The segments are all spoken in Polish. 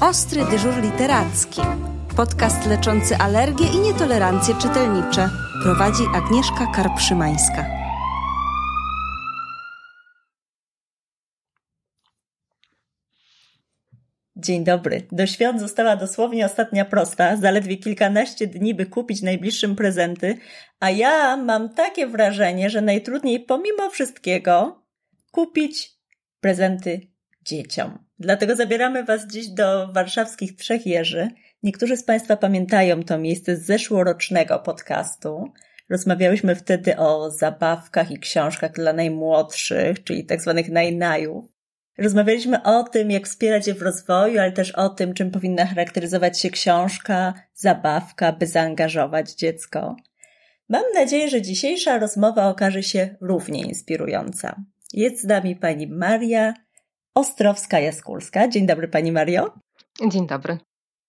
Ostry dyżur literacki. Podcast leczący alergie i nietolerancje czytelnicze. Prowadzi Agnieszka Karpszymańska. Dzień dobry. Do świąt została dosłownie ostatnia prosta, zaledwie kilkanaście dni, by kupić najbliższym prezenty, a ja mam takie wrażenie, że najtrudniej pomimo wszystkiego kupić prezenty dzieciom. Dlatego zabieramy Was dziś do warszawskich Trzech Jeży. Niektórzy z Państwa pamiętają to miejsce z zeszłorocznego podcastu. Rozmawiałyśmy wtedy o zabawkach i książkach dla najmłodszych, czyli tak zwanych najnajów. Rozmawialiśmy o tym, jak wspierać je w rozwoju, ale też o tym, czym powinna charakteryzować się książka, zabawka, by zaangażować dziecko. Mam nadzieję, że dzisiejsza rozmowa okaże się równie inspirująca. Jest z nami pani Maria Ostrowska-Jaskulska. Dzień dobry Pani Mario. Dzień dobry.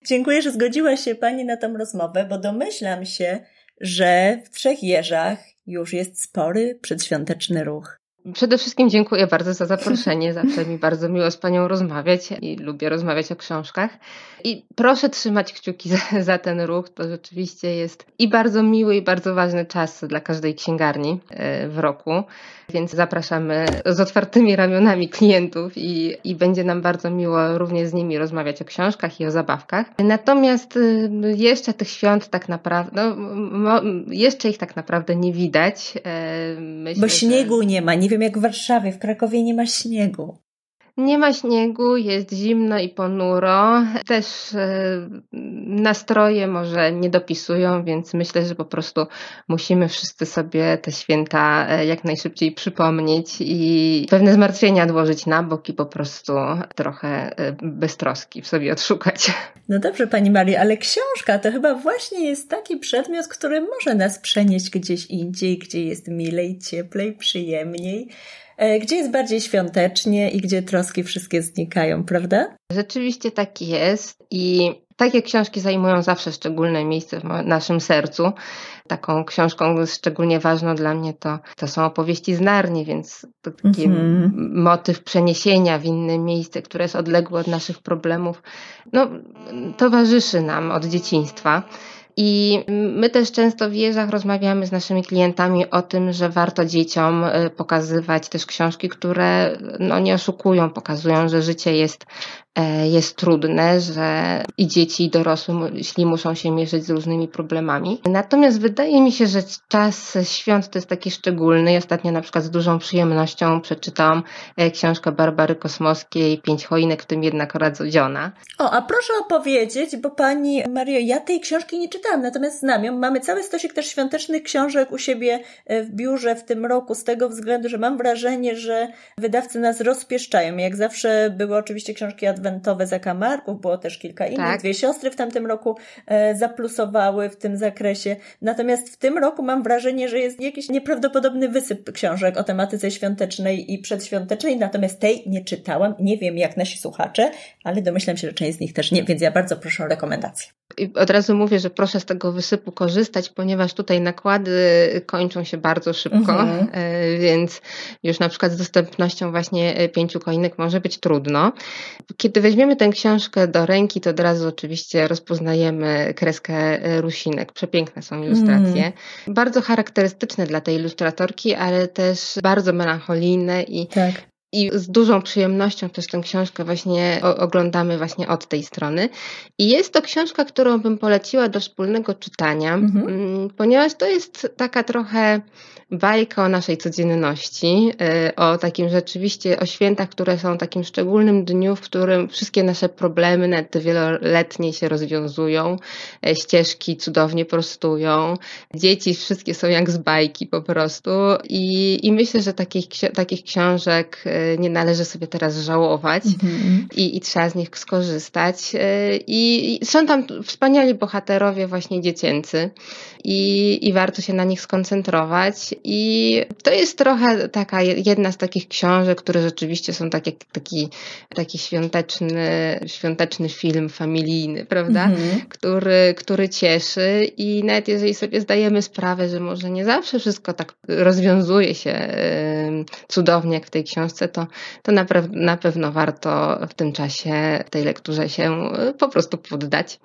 Dziękuję, że zgodziła się Pani na tę rozmowę, bo domyślam się, że w Trzech Jeżach już jest spory przedświąteczny ruch. Przede wszystkim dziękuję bardzo za zaproszenie. Zawsze mi bardzo miło z Panią rozmawiać i lubię rozmawiać o książkach. I proszę trzymać kciuki za, za, ten ruch. To rzeczywiście jest i bardzo miły, i bardzo ważny czas dla każdej księgarni e, w roku. Więc zapraszamy z otwartymi ramionami klientów i, i będzie nam bardzo miło również z nimi rozmawiać o książkach i o zabawkach. Natomiast y, jeszcze tych świąt tak naprawdę, no, jeszcze ich tak naprawdę nie widać. E, myślę, Bo śniegu że... nie ma. Nie wiem jak w Warszawie, w Krakowie nie ma śniegu. Nie ma śniegu, jest zimno i ponuro. Też e, nastroje może nie dopisują, więc myślę, że po prostu musimy wszyscy sobie te święta e, jak najszybciej przypomnieć i pewne zmartwienia odłożyć na bok i po prostu trochę e, beztroski w sobie odszukać. No dobrze, Pani Marii, ale książka to chyba właśnie jest taki przedmiot, który może nas przenieść gdzieś indziej, gdzie jest milej, cieplej, przyjemniej. E, gdzie jest bardziej świątecznie i gdzie troski wszystkie znikają, prawda? Rzeczywiście tak jest i takie książki zajmują zawsze szczególne miejsce w naszym sercu. Taką książką szczególnie ważną dla mnie to, to są opowieści z Narni, więc to taki mm-hmm. motyw przeniesienia w inne miejsce, które jest odległe od naszych problemów, no, towarzyszy nam od dzieciństwa. I my też często w jeżach rozmawiamy z naszymi klientami o tym, że warto dzieciom y, pokazywać też książki, które no, nie oszukują, pokazują, że życie jest jest trudne, że i dzieci, i dorosły, jeśli muszą się mierzyć z różnymi problemami. Natomiast wydaje mi się, że czas świąt to jest taki szczególny. I ostatnio na przykład z dużą przyjemnością przeczytałam e, książkę Barbary Kosmowskiej Pięć choinek, w tym jednak radzodziona. O, a proszę opowiedzieć, bo pani Mario, ja tej książki nie czytałam, natomiast znam ją. Mamy cały stosik też świątecznych książek u siebie e, w biurze w tym roku, z tego względu, że mam wrażenie, że wydawcy nas rozpieszczają. Jak zawsze były oczywiście książki adwentowe, adwentowe zakamarków, było też kilka innych. Tak. Dwie siostry w tamtym roku e, zaplusowały w tym zakresie. Natomiast w tym roku mam wrażenie, że jest jakiś nieprawdopodobny wysyp książek o tematyce świątecznej i przedświątecznej, natomiast tej nie czytałam. Nie wiem jak nasi słuchacze, ale domyślam się, że część z nich też nie, więc ja bardzo proszę o rekomendację. I od razu mówię, że proszę z tego wysypu korzystać, ponieważ tutaj nakłady kończą się bardzo szybko, mhm. E, więc już na przykład z dostępnością właśnie e, pięciu koinek może być trudno. Kiedy weźmiemy tę książkę do ręki, to od razu oczywiście rozpoznajemy kreskę e, rusinek. Przepiękne są ilustracje. Mhm. Bardzo charakterystyczne dla tej ilustratorki, ale też bardzo melancholijne i tak i z dużą przyjemnością też tę książkę właśnie oglądamy właśnie od tej strony. I jest to książka, którą bym poleciła do wspólnego czytania, mhm. Mm, ponieważ to jest taka trochę bajka o naszej codzienności, y, o takim rzeczywiście, o świętach, które są takim szczególnym dniu, w którym wszystkie nasze problemy, nawet te wieloletnie się rozwiązują, e, ścieżki cudownie prostują, dzieci wszystkie są jak z bajki po prostu i, i myślę, że takich, takich książek e, nie należy sobie teraz żałować mhm. i, i trzeba z nich skorzystać e, I, i są tam wspaniali bohaterowie właśnie dziecięcy i, i warto się na nich skoncentrować i to jest trochę taka jedna z takich książek, które rzeczywiście są tak jak taki, taki świąteczny, świąteczny film familijny, prawda? Mhm. Który, który cieszy i nawet jeżeli sobie zdajemy sprawę, że może nie zawsze wszystko tak rozwiązuje się cudownie jak w tej książce, to, to na, na pewno warto w tym czasie tej lekturze się po prostu poddać.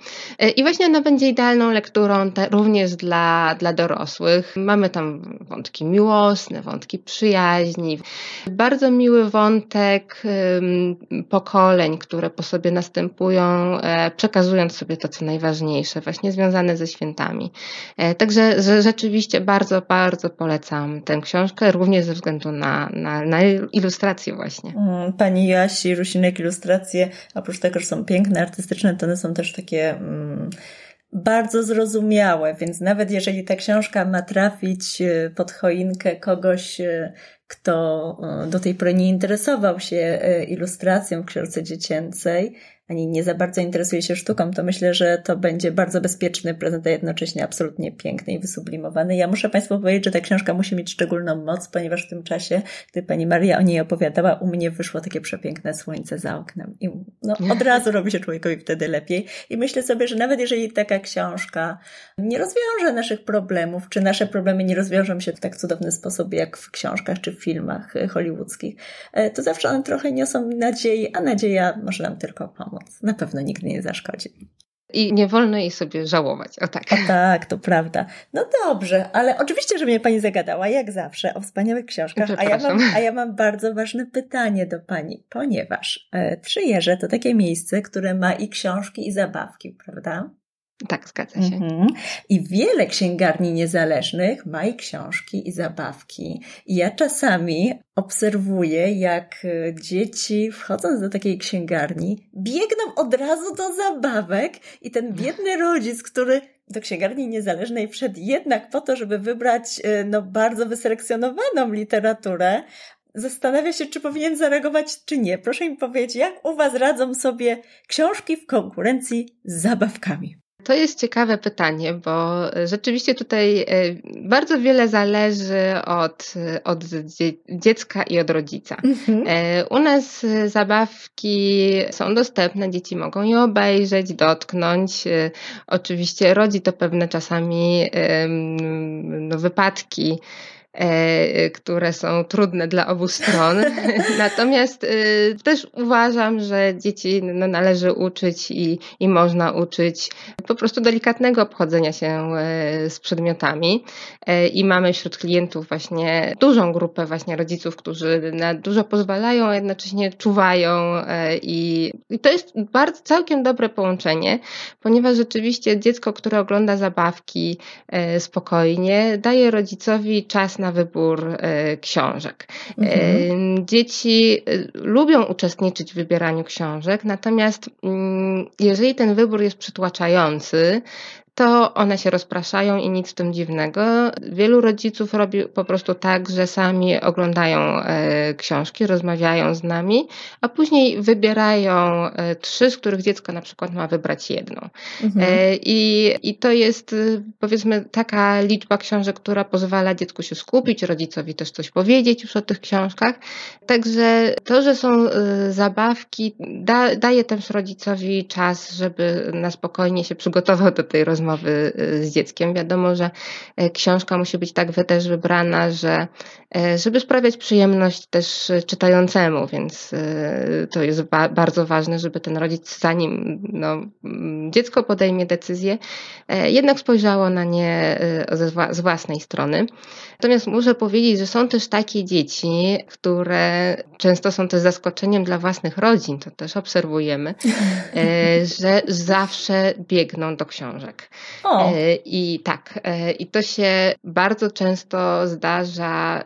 I właśnie ona będzie idealną lekturą również dla, dla dorosłych. Mamy tam wątki miłosne, wątki przyjaźni, bardzo miły wątek pokoleń, które po sobie następują, e, przekazując sobie to, co najważniejsze, właśnie związane ze świętami. E, także rzeczywiście bardzo, bardzo polecam tę książkę, również ze względu na, na, na ilustrację właśnie. Mm, pani Jasi Rusinek ilustracje, oprócz tego, że są piękne, artystyczne, to one są też takie mm, bardzo zrozumiałe, więc nawet jeżeli ta książka ma trafić e, pod choinkę kogoś, kto do tej pory nie interesował się ilustracją w książce dziecięcej, ani nie za bardzo interesuje się sztuką, to myślę, że to będzie bardzo bezpieczny prezent, a jednocześnie absolutnie piękny i wysublimowany. Ja muszę Państwu powiedzieć, że ta książka musi mieć szczególną moc, ponieważ w tym czasie, gdy Pani Maria o niej opowiadała, u mnie wyszło takie przepiękne słońce za oknem. I no, od razu robi się człowiekowi wtedy lepiej. I myślę sobie, że nawet jeżeli taka książka nie rozwiąże naszych problemów, czy nasze problemy nie rozwiążą się w tak cudowny sposób, jak w książkach czy w filmach hollywoodzkich, e, to zawsze one trochę niosą nadziei, a nadzieja może nam tylko pomóc pomoc. Na pewno nigdy nie zaszkodzi. I nie wolno jej sobie żałować. O tak. O tak, to prawda. No dobrze, ale oczywiście, że mnie pani zagadała, jak zawsze, o wspaniałych książkach. A ja, mam, a ja mam bardzo ważne pytanie do pani, ponieważ e, Przyjeżdżę to takie miejsce, które ma i książki, i zabawki, prawda? Tak, zgadza się. Mhm. I wiele księgarni niezależnych ma i książki, i zabawki. I ja czasami obserwuję, jak e, dzieci wchodząc do takiej księgarni, biegną od razu do zabawek i ten biedny rodzic, który do księgarni niezależnej wszedł jednak po to, żeby wybrać e, no, bardzo wyselekcjonowaną literaturę, zastanawia się, czy powinien zareagować, czy nie. Proszę mi powiedzieć, jak u Was radzą sobie książki w konkurencji z zabawkami? To jest ciekawe pytanie, bo rzeczywiście tutaj e, bardzo wiele zależy od, od dziecka i od rodzica. Mhm. E, u nas zabawki są dostępne, dzieci mogą je obejrzeć, dotknąć. E, oczywiście rodzi to pewne czasami no, wypadki które są trudne dla obu stron. Natomiast e, też uważam, że dzieci no, należy uczyć i, i można uczyć po prostu delikatnego obchodzenia się e, z przedmiotami. I mamy wśród klientów właśnie dużą grupę właśnie rodziców, którzy na dużo pozwalają, a jednocześnie czuwają i, i to jest bardzo całkiem dobre połączenie, ponieważ rzeczywiście dziecko, które ogląda zabawki spokojnie, daje rodzicowi czas na na wybór e, książek. Mhm. E, dzieci e, lubią uczestniczyć w wybieraniu książek, natomiast mm, jeżeli ten wybór jest przytłaczający, to one się rozpraszają i nic w tym dziwnego. Wielu rodziców robi po prostu tak, że sami oglądają e, książki, rozmawiają z nami, a później wybierają e, trzy, z których dziecko na przykład ma wybrać jedną. Mhm. E, I, I to jest powiedzmy taka liczba książek, która pozwala dziecku się skupić, rodzicowi też coś powiedzieć już o tych książkach. Także to, że są zabawki, da, daje też rodzicowi czas, żeby na spokojnie się przygotował do tej rozmowy rozmowy y, z dzieckiem. Wiadomo, że e, książka musi być tak też wybrana, że e, żeby sprawiać przyjemność też czytającemu, więc to jest ba bardzo ważne, żeby ten rodzic zanim no, dziecko podejmie decyzję, jednak spojrzało na nie z własnej strony. Natomiast muszę powiedzieć, że są też takie dzieci, które często są też zaskoczeniem dla własnych rodzin, to też obserwujemy, że zawsze biegną do książek. O. E, I tak, e, i to się bardzo często zdarza.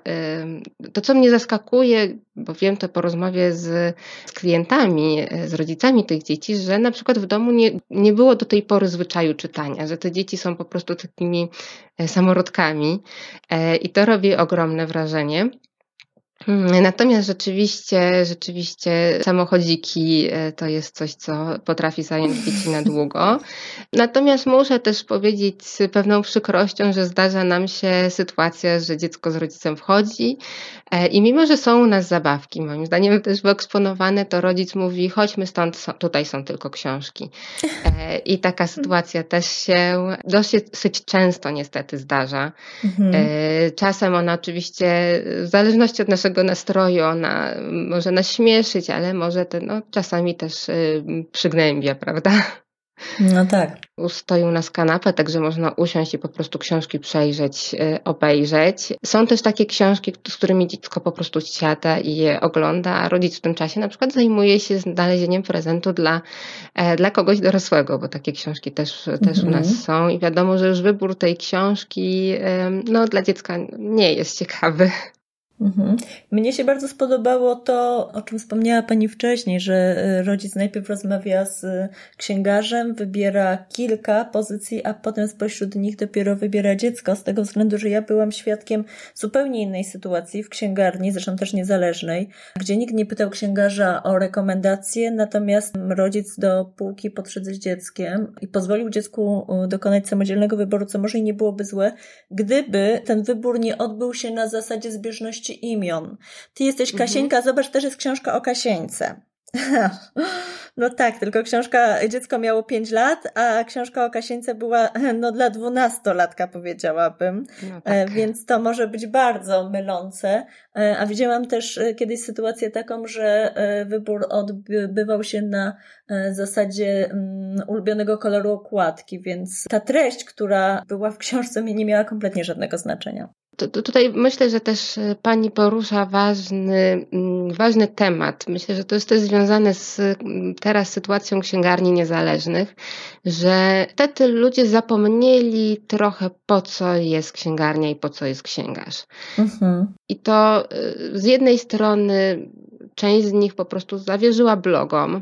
To, co mnie zaskakuje, bo wiem to po rozmowie z, z klientami, e, z rodzicami tych dzieci, że na przykład w domu nie, nie było do tej pory zwyczaju czytania, że te dzieci są po prostu takimi samorodkami i to robi ogromne wrażenie. Hmm, natomiast rzeczywiście, rzeczywiście samochodziki e, to jest coś, co potrafi zająć dzieci na długo. Natomiast muszę też powiedzieć z pewną przykrością, że zdarza nam się sytuacja, że dziecko z rodzicem wchodzi e, i mimo, że są u nas zabawki, moim zdaniem też wyeksponowane, to rodzic mówi, chodźmy stąd, tutaj są tylko książki. E, I taka sytuacja też się dosyć często niestety zdarza. Mhm. Czasem ona oczywiście, w zależności od naszego naszego nastroju. Ona może nas śmieszyć, ale może te, no, czasami też y, przygnębia, prawda? No tak. Stoją na kanapę, także można usiąść i po prostu książki przejrzeć, y, obejrzeć. Są też takie książki, z którymi dziecko po prostu siada i je ogląda, a rodzic w tym czasie na przykład zajmuje się znalezieniem prezentu dla, e, dla kogoś dorosłego, bo takie książki też, też u nas mhm. są i wiadomo, że już wybór tej książki no, dla dziecka nie jest ciekawy. Mhm. Mnie się bardzo spodobało to, o czym wspomniała Pani wcześniej, że e, rodzic najpierw rozmawia z księgarzem, wybiera kilka pozycji, a potem spośród nich dopiero wybiera dziecko, z tego względu, że ja byłam świadkiem zupełnie innej sytuacji w księgarni, zresztą też niezależnej, gdzie nikt nie pytał księgarza o rekomendacje, natomiast rodzic do półki podszedł z dzieckiem i pozwolił dziecku e, dokonać samodzielnego wyboru, co może i nie byłoby złe, gdyby ten wybór nie odbył się na zasadzie zbieżności imion. Ty jesteś mhm. Kasieńka, mhm. zobacz, też jest książka o Kasieńce. No tak, tylko książka, dziecko miało 5 lat, a książka o Kasieńce była no dla dwunastolatka powiedziałabym, no e, tak. więc to może być bardzo mylące. E, a widziałam też e, kiedyś sytuację taką, że wybór odbywał się na zasadzie mm, ulubionego koloru okładki, więc ta treść, która była w książce nie miała kompletnie żadnego znaczenia. Tutaj myślę, że też e, Pani porusza ważny, mm, ważny temat. Myślę, że to jest też związane z mm, teraz sytuacją księgarni niezależnych, że wtedy ludzie zapomnieli trochę po co jest księgarnia i po co jest księgarz. Mhm. I to e, z jednej strony część z nich po prostu zawierzyła blogom,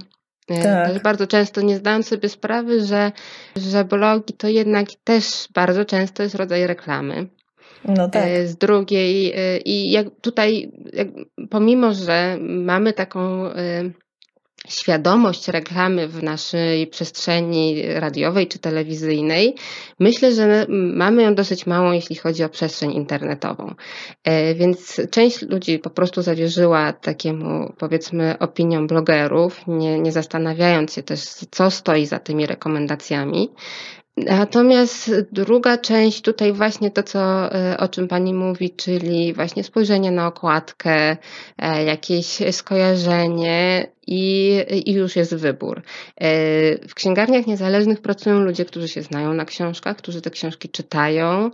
e, tak. bardzo często nie zdając sobie sprawy, że, że blogi to jednak też bardzo często jest rodzaj reklamy. No tak. E, z drugiej e, i jak tutaj, jak, pomimo, że mamy taką e, świadomość reklamy w naszej przestrzeni radiowej czy telewizyjnej, myślę, że mamy ją dosyć małą, jeśli chodzi o przestrzeń internetową. Więc część ludzi po prostu zawierzyła takiemu, powiedzmy, opiniom blogerów, nie, nie zastanawiając się też, co stoi za tymi rekomendacjami. Natomiast druga część, tutaj właśnie to, co, e, o czym Pani mówi, czyli właśnie spojrzenie na okładkę, e, jakieś skojarzenie i, i już jest wybór. E, w księgarniach niezależnych pracują ludzie, którzy się znają na książkach, którzy te książki czytają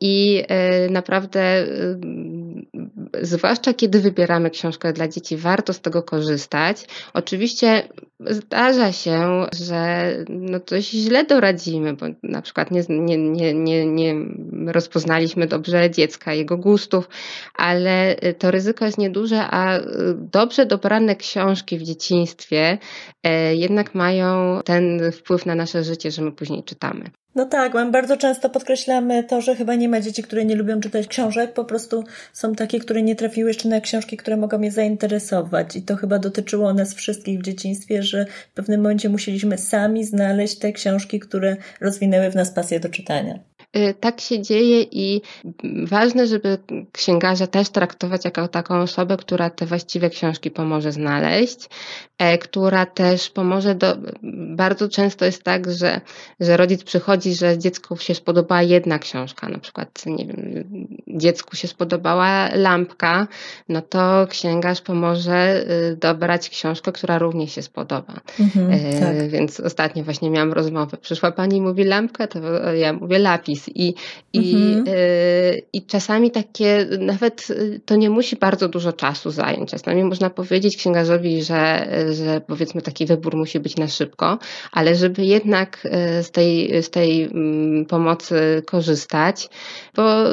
i naprawdę, zwłaszcza kiedy wybieramy książkę dla dzieci, warto z tego korzystać. Oczywiście zdarza się, że no coś źle doradzimy, bo na przykład nie, nie, nie, nie, nie rozpoznaliśmy dobrze dziecka, jego gustów, ale to ryzyko jest nieduże, a dobrze dobrane książki w dzieciństwie e, jednak mają ten wpływ na nasze życie, że my później czytamy. No tak, my bardzo często podkreślamy to, że chyba nie ma dzieci, które nie lubią czytać książek, po prostu są takie, które nie trafiły jeszcze na książki, które mogą je zainteresować. I to chyba dotyczyło nas wszystkich w dzieciństwie, że w pewnym momencie musieliśmy sami znaleźć te książki, które rozwinęły w nas pasję do czytania. Y, tak się dzieje i ważne, żeby księgarza też traktować jako taką osobę, która te właściwe książki pomoże znaleźć, e, która też pomoże do, bardzo często jest tak, że, że rodzic przychodzi, że dziecku się spodobała jedna książka, na przykład, nie wiem, dziecku się spodobała lampka, no to księgarz pomoże y, dobrać książkę, która również się spodoba. Mhm, e, tak. Więc ostatnio właśnie miałam rozmowę. Przyszła pani i mówi lampkę, to ja mówię lapis i, i, mhm. y, i czasami takie, nawet y, to nie musi bardzo dużo czasu zająć. Czasami można powiedzieć księgarzowi, że, że powiedzmy taki wybór musi być na szybko, ale żeby jednak y, z tej, z tej mm, pomocy korzystać, bo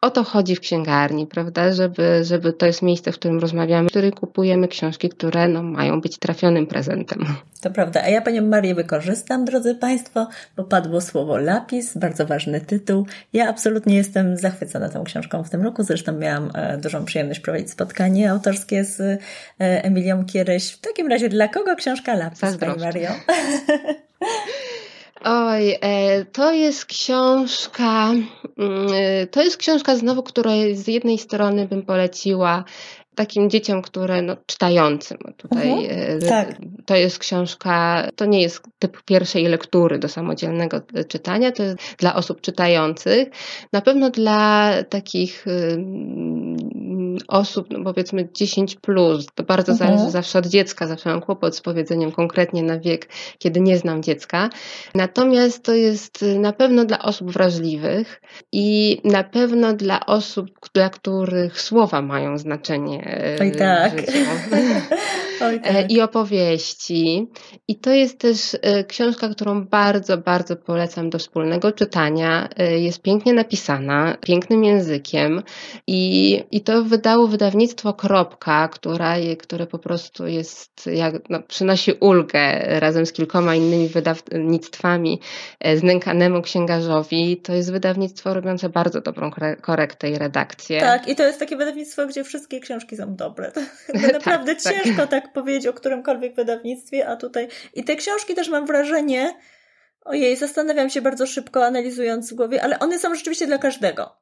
o to chodzi w księgarni, prawda, żeby, żeby to jest miejsce, w którym rozmawiamy, w którym kupujemy książki, które no, mają być trafionym prezentem. To prawda, a ja Panią Marię wykorzystam, drodzy Państwo, bo padło słowo lapis, bardzo ważny tytuł. Ja absolutnie jestem zachwycona tą książką w tym roku, zresztą miałam e, dużą przyjemność prowadzić spotkanie autorskie z e, Emilią Kieryś. W takim razie, dla kogo książka lapis, Pani Mario? Oj, e, to jest książka, mm, to jest książka znowu, która z jednej strony bym poleciła takim dzieciom, które no, czytającym. Tutaj mhm, tak. to jest książka, to nie jest typ pierwszej lektury do samodzielnego czytania, to jest dla osób czytających. Na pewno dla takich osób, no powiedzmy 10 plus, to bardzo mhm. zależy zawsze od dziecka, zawsze mam kłopot z powiedzeniem konkretnie na wiek, kiedy nie znam dziecka. Natomiast to jest na pewno dla osób wrażliwych i na pewno dla osób, dla których słowa mają znaczenie Oj, tak. w życiu. Oj, tak. I opowieści. I to jest też książka, którą bardzo, bardzo polecam do wspólnego czytania. Jest pięknie napisana, pięknym językiem i, i to wydało wydawnictwo Kropka, która, które po prostu jest, jak, no, przynosi ulgę razem z kilkoma innymi wydawnictwami e, znękanemu księgarzowi. To jest wydawnictwo robiące bardzo dobrą korektę i redakcję. Tak, i to jest takie wydawnictwo, gdzie wszystkie książki są dobre. Naprawdę tak, ciężko tak. tak powiedzieć o którymkolwiek wydawnictwie, a tutaj i te książki też mam wrażenie, Ojej, zastanawiam się bardzo szybko, analizując w głowie, ale one są rzeczywiście dla każdego.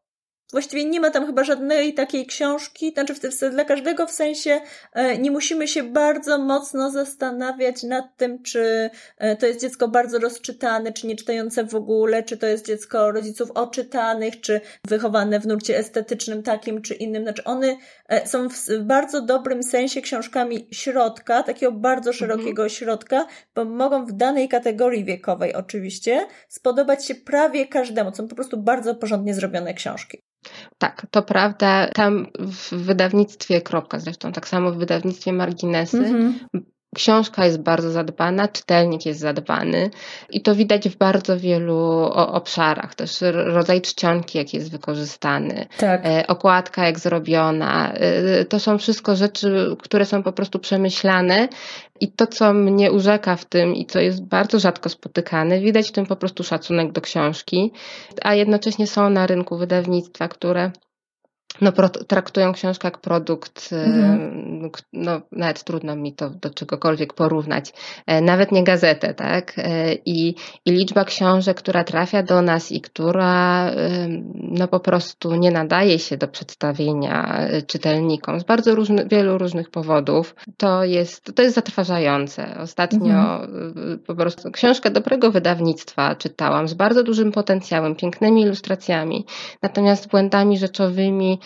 Właściwie nie ma tam chyba żadnej takiej książki, znaczy w, dla każdego w sensie e, nie musimy się bardzo mocno zastanawiać nad tym, czy e, to jest dziecko bardzo rozczytane, czy nie czytające w ogóle, czy to jest dziecko rodziców oczytanych, czy wychowane w nurcie estetycznym takim czy innym. Znaczy one e, są w bardzo dobrym sensie książkami środka, takiego bardzo mhm. szerokiego mhm. środka, bo mogą w danej kategorii wiekowej oczywiście spodobać się prawie każdemu. Są po prostu bardzo porządnie zrobione książki. Tak, to prawda. Tam w wydawnictwie Kropka, zresztą tak samo w wydawnictwie Marginesy, mm-hmm. Książka jest bardzo zadbana, czytelnik jest zadbany i to widać w bardzo wielu obszarach. Też rodzaj czcionki, jak jest wykorzystany, tak. E, okładka, jak zrobiona. E, to są wszystko rzeczy, które są po prostu przemyślane i to, co mnie urzeka w tym i co jest bardzo rzadko spotykane, widać w tym po prostu szacunek do książki, a jednocześnie są na rynku wydawnictwa, które no, traktują książkę jak produkt, mhm. no, nawet trudno mi to do czegokolwiek porównać, e, nawet nie gazetę, tak? E, I, I liczba książek, która trafia do nas i która no, po prostu nie nadaje się do przedstawienia e, czytelnikom z bardzo różny, wielu różnych powodów, to jest, to jest zatrważające. Ostatnio mhm. po prostu książkę dobrego wydawnictwa czytałam z bardzo dużym potencjałem, pięknymi ilustracjami, natomiast błędami rzeczowymi, E,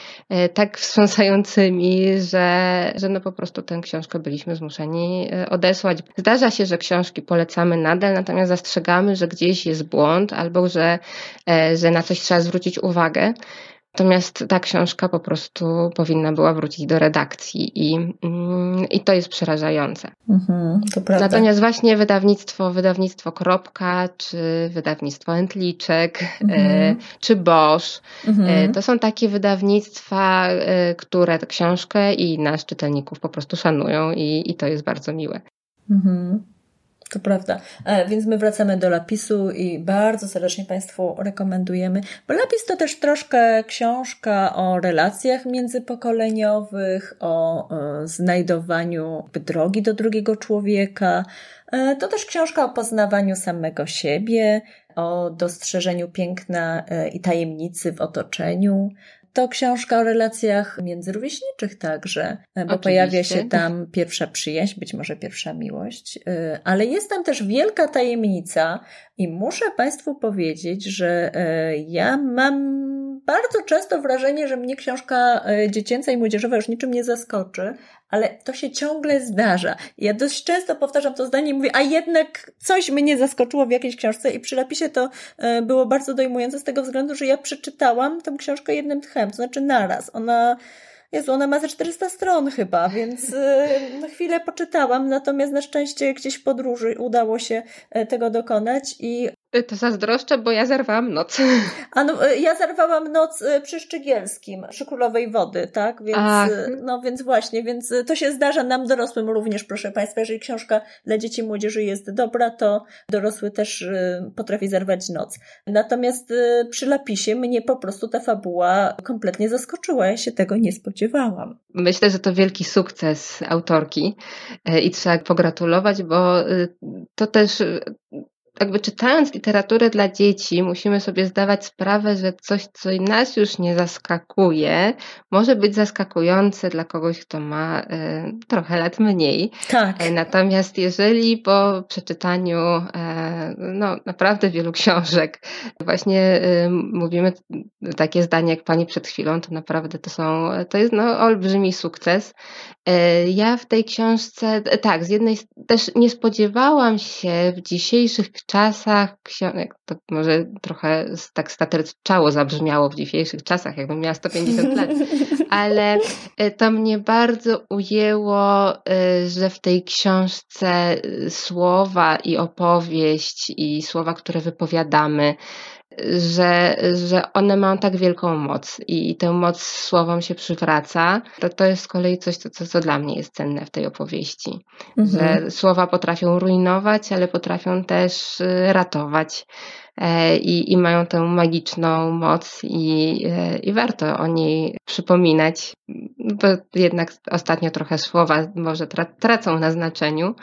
tak wstrząsającymi, że, że no po prostu tę książkę byliśmy zmuszeni e, odesłać. Zdarza się, że książki polecamy nadal, natomiast zastrzegamy, że gdzieś jest błąd albo że, e, że na coś trzeba zwrócić uwagę. Natomiast ta książka po prostu powinna była wrócić do redakcji i, mm, i to jest przerażające. Mhm, to prawda. Natomiast właśnie wydawnictwo, wydawnictwo Kropka, czy wydawnictwo Entliczek, mhm. czy Bosch, mhm. to są takie wydawnictwa, e, które tę książkę i nas czytelników po prostu szanują i, i to jest bardzo miłe. Mhm. To prawda. E, więc my wracamy do lapisu i bardzo serdecznie Państwu rekomendujemy, bo lapis to też troszkę książka o relacjach międzypokoleniowych, o e, znajdowaniu drogi do drugiego człowieka. E, to też książka o poznawaniu samego siebie, o dostrzeżeniu piękna i tajemnicy w otoczeniu. To książka o relacjach międzyrówieśniczych także, e, bo Oczywiście. pojawia się tam pierwsza przyjaźń, być może pierwsza miłość, e, ale jest tam też wielka tajemnica i muszę Państwu powiedzieć, że e, ja mam bardzo często wrażenie, że mnie książka dziecięca i młodzieżowa już niczym nie zaskoczy, ale to się ciągle zdarza. Ja dość często powtarzam to zdanie i mówię, a jednak coś mnie zaskoczyło w jakiejś książce i przy napisie to e, było bardzo dojmujące z tego względu, że ja przeczytałam tę książkę jednym tchem, to znaczy naraz. Ona Jezu, ona ma ze 400 stron chyba, więc e, na chwilę poczytałam, natomiast na szczęście gdzieś w podróży udało się e, tego dokonać i to zazdroszczę, bo ja zerwałam noc. A no, e, ja zerwałam noc e, przy Szczygielskim, przy Królowej Wody, tak? Więc, Ach. No więc właśnie, więc to się zdarza nam dorosłym również, proszę Państwa. Jeżeli książka dla dzieci i młodzieży jest dobra, to dorosły też potrafi zerwać noc. Natomiast przy Lapisie mnie po prostu ta fabuła kompletnie zaskoczyła. Ja się tego nie spodziewałam. Myślę, że to wielki sukces autorki i trzeba pogratulować, bo to też jakby czytając literaturę dla dzieci, musimy sobie zdawać sprawę, że coś, co nas już nie zaskakuje, może być zaskakujące dla kogoś, kto ma y, trochę lat mniej. Tak. E, natomiast jeżeli po przeczytaniu no, naprawdę wielu książek. Właśnie mówimy takie zdanie jak pani przed chwilą, to naprawdę to są, to jest no, olbrzymi sukces. E, ja w tej książce, tak, z jednej też nie spodziewałam się w dzisiejszych czasach, to może trochę tak staterczało zabrzmiało w dzisiejszych czasach, jakbym miała 150 lat, ale e, to mnie bardzo ujęło, e, że w tej książce słowa i opowieść i słowa, które wypowiadamy, że, że one mają tak wielką moc i tę moc słowom się przywraca, to, to jest z kolei coś, co, co, co dla mnie jest cenne w tej opowieści. Mhm. Że słowa potrafią rujnować, ale potrafią też y, ratować. E, I, i mają tę magiczną moc i, e, i warto o niej przypominać, bo jednak ostatnio trochę słowa może tracą na znaczeniu,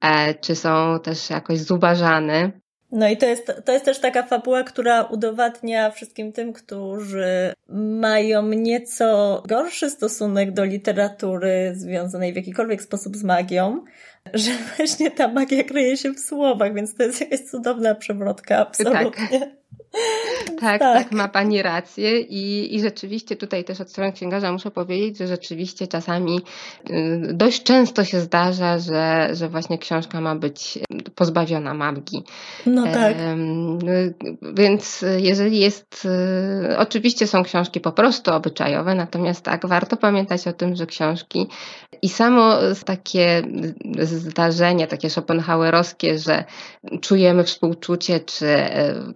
e, czy są też jakoś zubażane, no i to jest, to jest też taka fabuła, która udowadnia wszystkim tym, którzy mają nieco gorszy stosunek do literatury związanej w jakikolwiek sposób z magią, że właśnie ta magia kryje się w słowach, więc to jest jakaś cudowna przewrotka, absolutnie. Tak. Tak, tak, tak, ma Pani rację i, i rzeczywiście tutaj też od strony księgarza muszę powiedzieć, że rzeczywiście czasami y, dość często się zdarza, że, że właśnie książka ma być pozbawiona magii. No tak. Więc jeżeli jest, y, oczywiście są książki po prostu obyczajowe, natomiast tak, warto pamiętać o tym, że książki i samo takie zdarzenie, takie Schopenhauerowskie, że czujemy współczucie, czy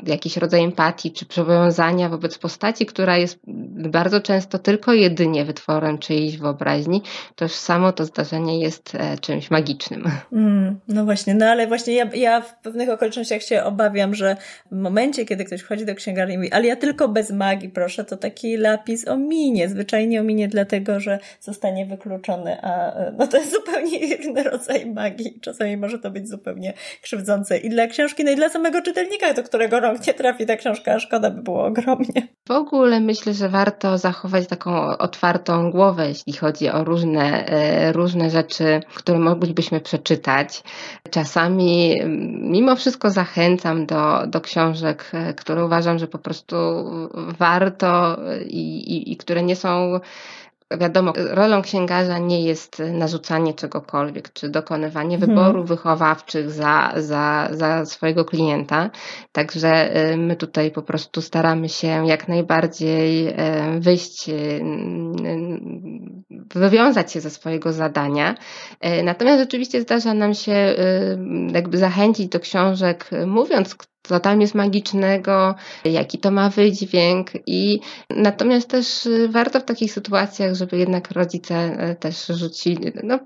jakiś rodzaj empatii, czy przywiązania wobec postaci, która jest bardzo często tylko jedynie wytworem czyjejś wyobraźni, to już samo to zdarzenie jest e, czymś magicznym. Mm, no właśnie, no ale właśnie ja, ja w pewnych okolicznościach się obawiam, że w momencie, kiedy ktoś wchodzi do księgarni i mówi, ale ja tylko bez magii proszę, to taki lapis ominie, zwyczajnie ominie dlatego, że zostanie wykluczony, a e, no to jest zupełnie inny rodzaj magii. Czasami może to być zupełnie krzywdzące i dla książki, no i dla samego czytelnika, do którego rąk nie trafi ta książka, szkoda by było ogromnie. W ogóle myślę, że warto zachować taką otwartą głowę, jeśli chodzi o różne, e, różne rzeczy, które moglibyśmy przeczytać. Czasami mimo wszystko zachęcam do, do książek, e, które uważam, że po prostu warto i, i, i które nie są Wiadomo, rolą księgarza nie jest narzucanie czegokolwiek, czy dokonywanie mhm. wyborów wychowawczych za, za, za swojego klienta. Także y, my tutaj po prostu staramy się jak najbardziej y, wyjść, y, wywiązać się ze swojego zadania. Natomiast rzeczywiście zdarza nam się jakby zachęcić do książek, mówiąc, co tam jest magicznego, jaki to ma wydźwięk i natomiast też y, warto w takich sytuacjach, żeby jednak rodzice y, też rzucili, no,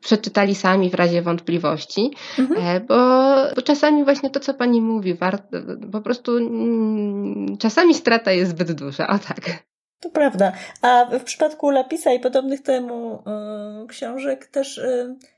przeczytali sami w razie wątpliwości, mhm. E, bo, bo czasami właśnie to, co pani mówi, warto, po prostu mm, czasami strata jest zbyt duża, o tak. To prawda. A w przypadku Lapisa i podobnych temu yy, książek też yy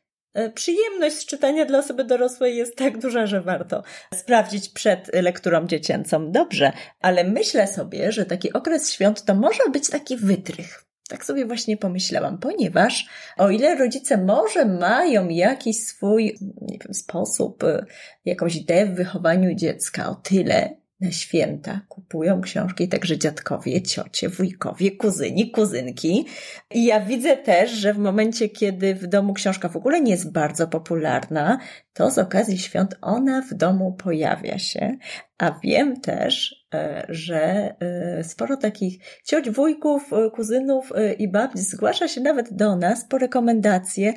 przyjemność z czytania dla osoby dorosłej jest tak duża, że warto sprawdzić przed lekturą dziecięcą. Dobrze, ale myślę sobie, że taki okres świąt to może być taki wytrych. Tak sobie właśnie pomyślałam, ponieważ o ile rodzice może mają jakiś swój wiem, sposób, e, jakąś ideę w wychowaniu dziecka, o tyle na święta kupują książki także dziadkowie, ciocie, wujkowie, kuzyni, kuzynki. I ja widzę też, że w momencie, kiedy w domu książka w ogóle nie jest bardzo popularna, to z okazji świąt ona w domu pojawia się. A wiem też, że e, sporo takich cioć, wujków, e, kuzynów i babci zgłasza się nawet do nas po rekomendacje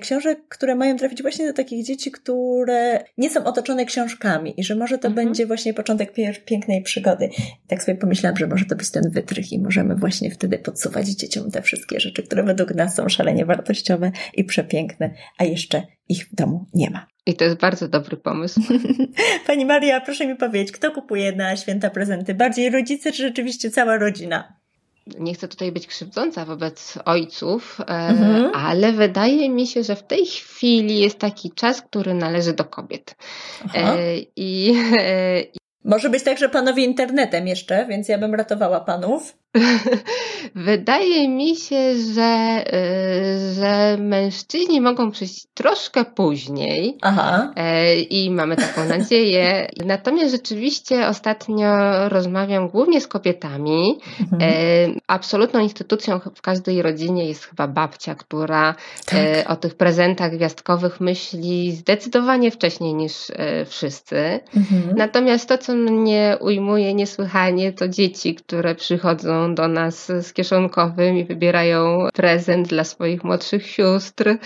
książek, które mają trafić właśnie do takich dzieci, które nie są otoczone książkami i że może to mhm. będzie właśnie początek pięknej przygody. I tak sobie pomyślałam, że może to być ten wytrych i możemy właśnie wtedy podsuwać dzieciom te wszystkie rzeczy, które według nas są szalenie wartościowe i przepiękne, a jeszcze ich w domu nie ma. I to jest bardzo dobry pomysł. Pani Maria, proszę mi powiedzieć, kto kupuje na święta prezenty? Bardziej rodzice, czy rzeczywiście cała rodzina? Nie chcę tutaj być krzywdząca wobec ojców, e, mhm. ale wydaje mi się, że w tej chwili jest taki czas, który należy do kobiet. E, I, e, Może być tak, że panowie internetem jeszcze, więc ja bym ratowała panów. Wydaje mi się, że, y, że mężczyźni mogą przyjść troszkę później. Aha. E, I mamy taką nadzieję. Natomiast rzeczywiście ostatnio rozmawiam głównie z kobietami. Mhm. E, absolutną instytucją w każdej rodzinie jest chyba babcia, która e, tak. o tych prezentach gwiazdkowych myśli zdecydowanie wcześniej niż wszyscy. Mhm. Natomiast to, co mnie ujmuje niesłychanie, to dzieci, które przychodzą do nas z kieszonkowym i wybierają prezent dla swoich młodszych sióstr.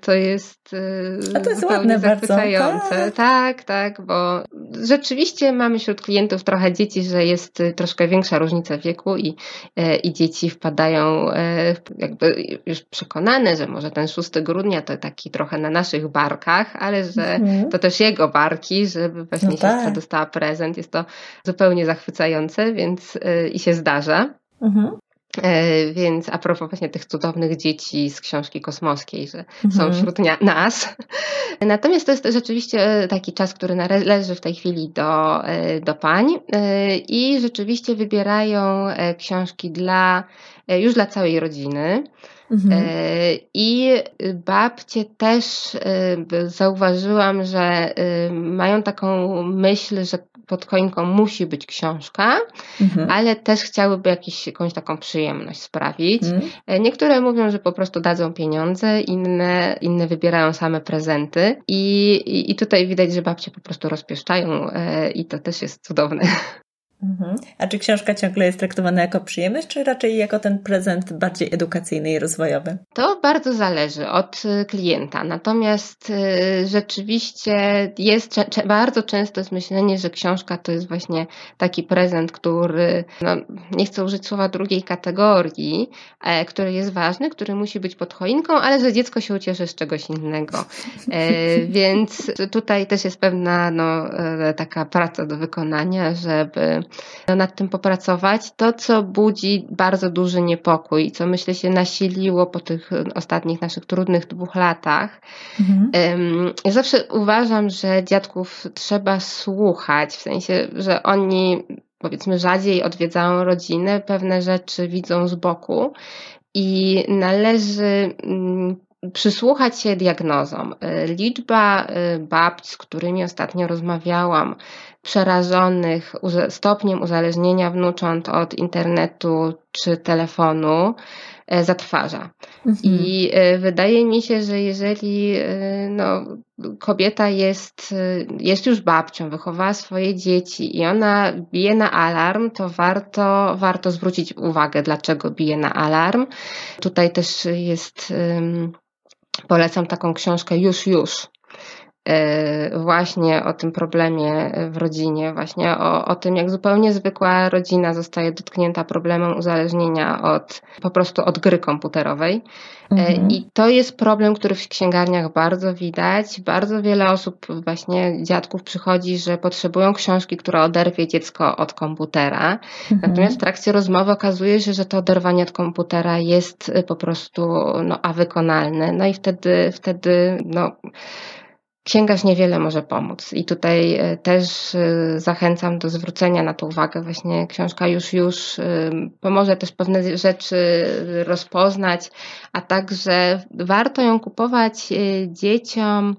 To jest, y, A to jest zupełnie zachwycające. Tak. tak, tak, bo rzeczywiście mamy wśród klientów trochę dzieci, że jest troszkę większa różnica wieku i, e, i dzieci wpadają e, jakby już przekonane, że może ten 6 grudnia to taki trochę na naszych barkach, ale że mhm. to też jego barki, żeby właśnie no siostra tak. dostała prezent. Jest to zupełnie zachwycające, więc e, i się zdarza. Mhm. E, więc a propos właśnie tych cudownych dzieci z książki kosmoskiej, że mhm. są wśród nas. Natomiast to jest rzeczywiście taki czas, który należy w tej chwili do, e, do pań e, i rzeczywiście wybierają książki dla, już dla całej rodziny. Mhm. I babcie też zauważyłam, że mają taką myśl, że pod choinką musi być książka, mhm. ale też chciałyby jakiś, jakąś taką przyjemność sprawić. Mhm. E, niektóre mówią, że po prostu dadzą pieniądze, inne, inne wybierają same prezenty i, i, i tutaj widać, że babcie po prostu rozpieszczają e, i to też jest cudowne. Mhm. A czy książka ciągle jest traktowana jako przyjemność, czy raczej jako ten prezent bardziej edukacyjny i rozwojowy? To bardzo zależy od y, klienta. Natomiast y, rzeczywiście jest bardzo często jest myślenie, że książka to jest właśnie taki prezent, który, no, nie chcę użyć słowa drugiej kategorii, e, który jest ważny, który musi być pod choinką, ale że dziecko się ucieszy z czegoś innego. E, więc tutaj też jest pewna no, e, taka praca do wykonania, żeby nad tym popracować. To, co budzi bardzo duży niepokój, co myślę się nasiliło po tych ostatnich naszych trudnych dwóch latach. Mhm. Ja zawsze uważam, że dziadków trzeba słuchać, w sensie, że oni powiedzmy rzadziej odwiedzają rodzinę, pewne rzeczy widzą z boku i należy mm, przysłuchać się diagnozom. Liczba y, babć, z którymi ostatnio rozmawiałam, przerażonych stopniem uzależnienia wnucząt od internetu czy telefonu e, zatrważa. Mhm. I e, wydaje mi się, że jeżeli e, no, kobieta jest, jest już babcią, wychowała swoje dzieci i ona bije na alarm, to warto, warto zwrócić uwagę, dlaczego bije na alarm. Tutaj też jest, polecam taką książkę Już, Już właśnie o tym problemie w rodzinie, właśnie o, o tym, jak zupełnie zwykła rodzina zostaje dotknięta problemem uzależnienia od po prostu od gry komputerowej. E, mhm. I to jest problem, który w księgarniach bardzo widać. Bardzo wiele osób, właśnie dziadków, przychodzi, że potrzebują książki, która oderwie dziecko od komputera. Mhm. Natomiast w trakcie rozmowy okazuje się, że to oderwanie od komputera jest po prostu no, a wykonalne. No i wtedy, wtedy no, księgarz niewiele może pomóc. I tutaj e, też e, zachęcam do zwrócenia na to uwagę. Właśnie książka już, już e, pomoże też pewne rzeczy rozpoznać, a także warto ją kupować dzieciom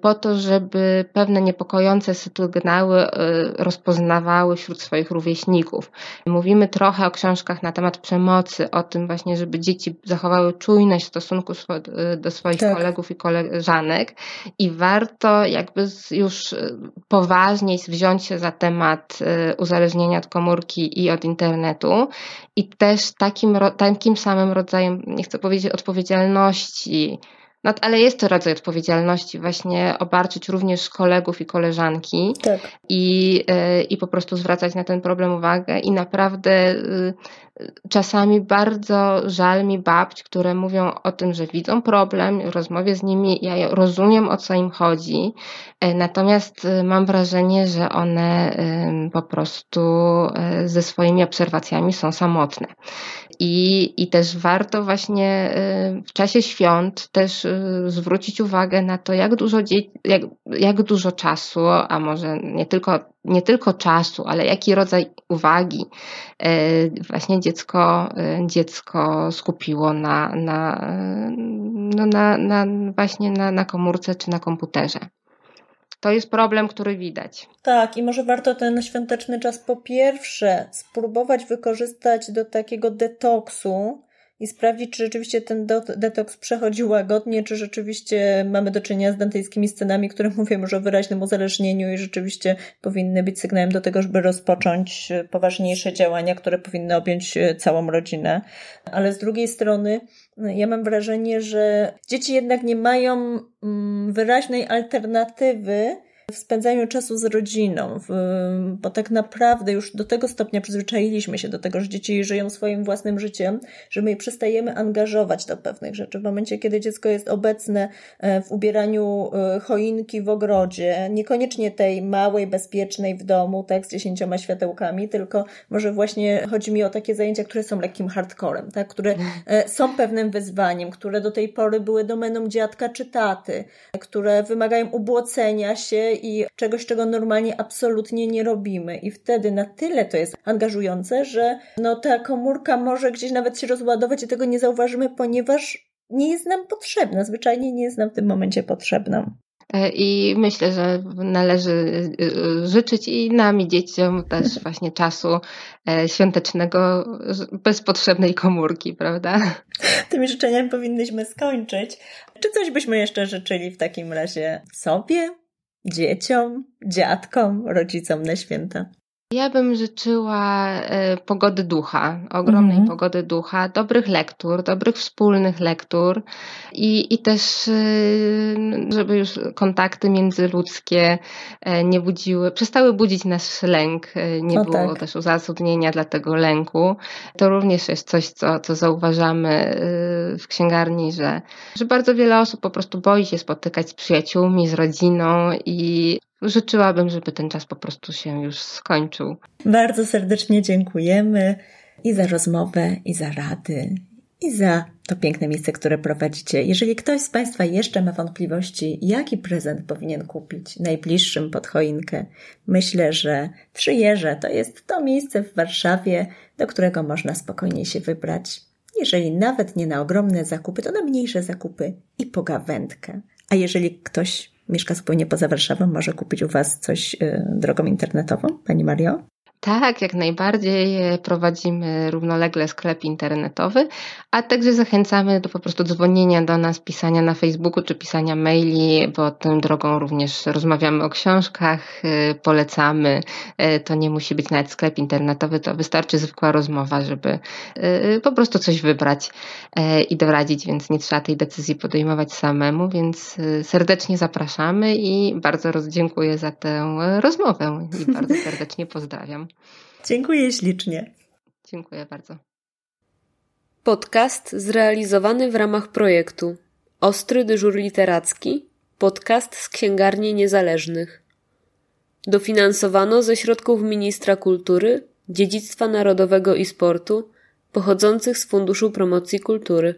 po to, żeby pewne niepokojące sygnały e, rozpoznawały wśród swoich rówieśników. Mówimy trochę o książkach na temat przemocy, o tym właśnie, żeby dzieci zachowały czujność w stosunku e, do swoich tak. kolegów i koleżanek i warto jakby już poważniej wziąć się za temat uzależnienia od komórki i od internetu i też takim, takim samym rodzajem, nie chcę powiedzieć odpowiedzialności, no, ale jest to rodzaj odpowiedzialności, właśnie obarczyć również kolegów i koleżanki tak. i, e, i po prostu zwracać na ten problem uwagę. I naprawdę y, czasami bardzo żal mi babć, które mówią o tym, że widzą problem, rozmowie z nimi ja rozumiem o co im chodzi, e, natomiast y, mam wrażenie, że one po prostu e, ze swoimi obserwacjami są samotne. I, i też warto właśnie w czasie świąt też zwrócić uwagę na to, jak dużo, jak, jak dużo czasu, a może nie tylko nie tylko czasu, ale jaki rodzaj uwagi właśnie dziecko, dziecko skupiło na, na, no na, na właśnie na, na komórce czy na komputerze. To jest problem, który widać. Tak, i może warto ten świąteczny czas po pierwsze spróbować wykorzystać do takiego detoksu, i sprawdzić, czy rzeczywiście ten detoks przechodzi łagodnie, czy rzeczywiście mamy do czynienia z dantejskimi scenami, które mówią już o wyraźnym uzależnieniu i rzeczywiście powinny być sygnałem do tego, żeby rozpocząć poważniejsze działania, które powinny objąć całą rodzinę. Ale z drugiej strony, ja mam wrażenie, że dzieci jednak nie mają mm, wyraźnej alternatywy, w spędzaniu czasu z rodziną, w, bo tak naprawdę już do tego stopnia przyzwyczailiśmy się do tego, że dzieci żyją swoim własnym życiem, że my je przestajemy angażować do pewnych rzeczy. W momencie, kiedy dziecko jest obecne e, w ubieraniu e, choinki w ogrodzie, niekoniecznie tej małej, bezpiecznej w domu, tak, z dziesięcioma światełkami, tylko może właśnie chodzi mi o takie zajęcia, które są lekkim hardcorem, tak, które e, są pewnym wyzwaniem, które do tej pory były domeną dziadka czy taty, które wymagają ubłocenia się i czegoś, czego normalnie absolutnie nie robimy. I wtedy na tyle to jest angażujące, że no ta komórka może gdzieś nawet się rozładować i tego nie zauważymy, ponieważ nie jest nam potrzebna, zwyczajnie nie jest nam w tym momencie potrzebna. E, I myślę, że należy y, y, życzyć i nam, i dzieciom też właśnie czasu e, świątecznego bez potrzebnej komórki, prawda? Tymi życzeniami powinnyśmy skończyć. Czy coś byśmy jeszcze życzyli w takim razie sobie, dzieciom, dziadkom, rodzicom na święta? Ja bym życzyła e, pogody ducha, ogromnej mm -hmm. pogody ducha, dobrych lektur, dobrych wspólnych lektur i, i też, e, żeby już kontakty międzyludzkie e, nie budziły, przestały budzić nasz lęk, nie no było tak. też uzasadnienia dla tego lęku. To również jest coś, co, co zauważamy w księgarni, że, że bardzo wiele osób po prostu boi się spotykać z przyjaciółmi, z rodziną i życzyłabym, żeby ten czas po prostu się już skończył. Bardzo serdecznie dziękujemy i za rozmowę, i za rady, i za to piękne miejsce, które prowadzicie. Jeżeli ktoś z Państwa jeszcze ma wątpliwości, jaki prezent powinien kupić najbliższym pod choinkę, myślę, że Trzyjeże to jest to miejsce w Warszawie, do którego można spokojnie się wybrać. Jeżeli nawet nie na ogromne zakupy, to na mniejsze zakupy i pogawędkę. A jeżeli ktoś mieszka zupełnie poza Warszawą, może kupić u Was coś y, drogą internetową, Pani Mario? Tak, jak najbardziej prowadzimy równolegle sklep internetowy, a także zachęcamy do po prostu dzwonienia do nas, pisania na Facebooku czy pisania maili, bo tą drogą również rozmawiamy o książkach, y, polecamy. Y, to nie musi być nawet sklep internetowy, to wystarczy zwykła rozmowa, żeby y, po prostu coś wybrać i doradzić, więc nie trzeba tej decyzji podejmować samemu, więc serdecznie zapraszamy i bardzo dziękuję za tę rozmowę i bardzo serdecznie pozdrawiam. Dziękuję ślicznie. Dziękuję bardzo. Podcast zrealizowany w ramach projektu Ostry dyżur literacki, podcast z księgarni niezależnych. Dofinansowano ze środków Ministra Kultury, Dziedzictwa Narodowego i Sportu pochodzących z Funduszu Promocji Kultury.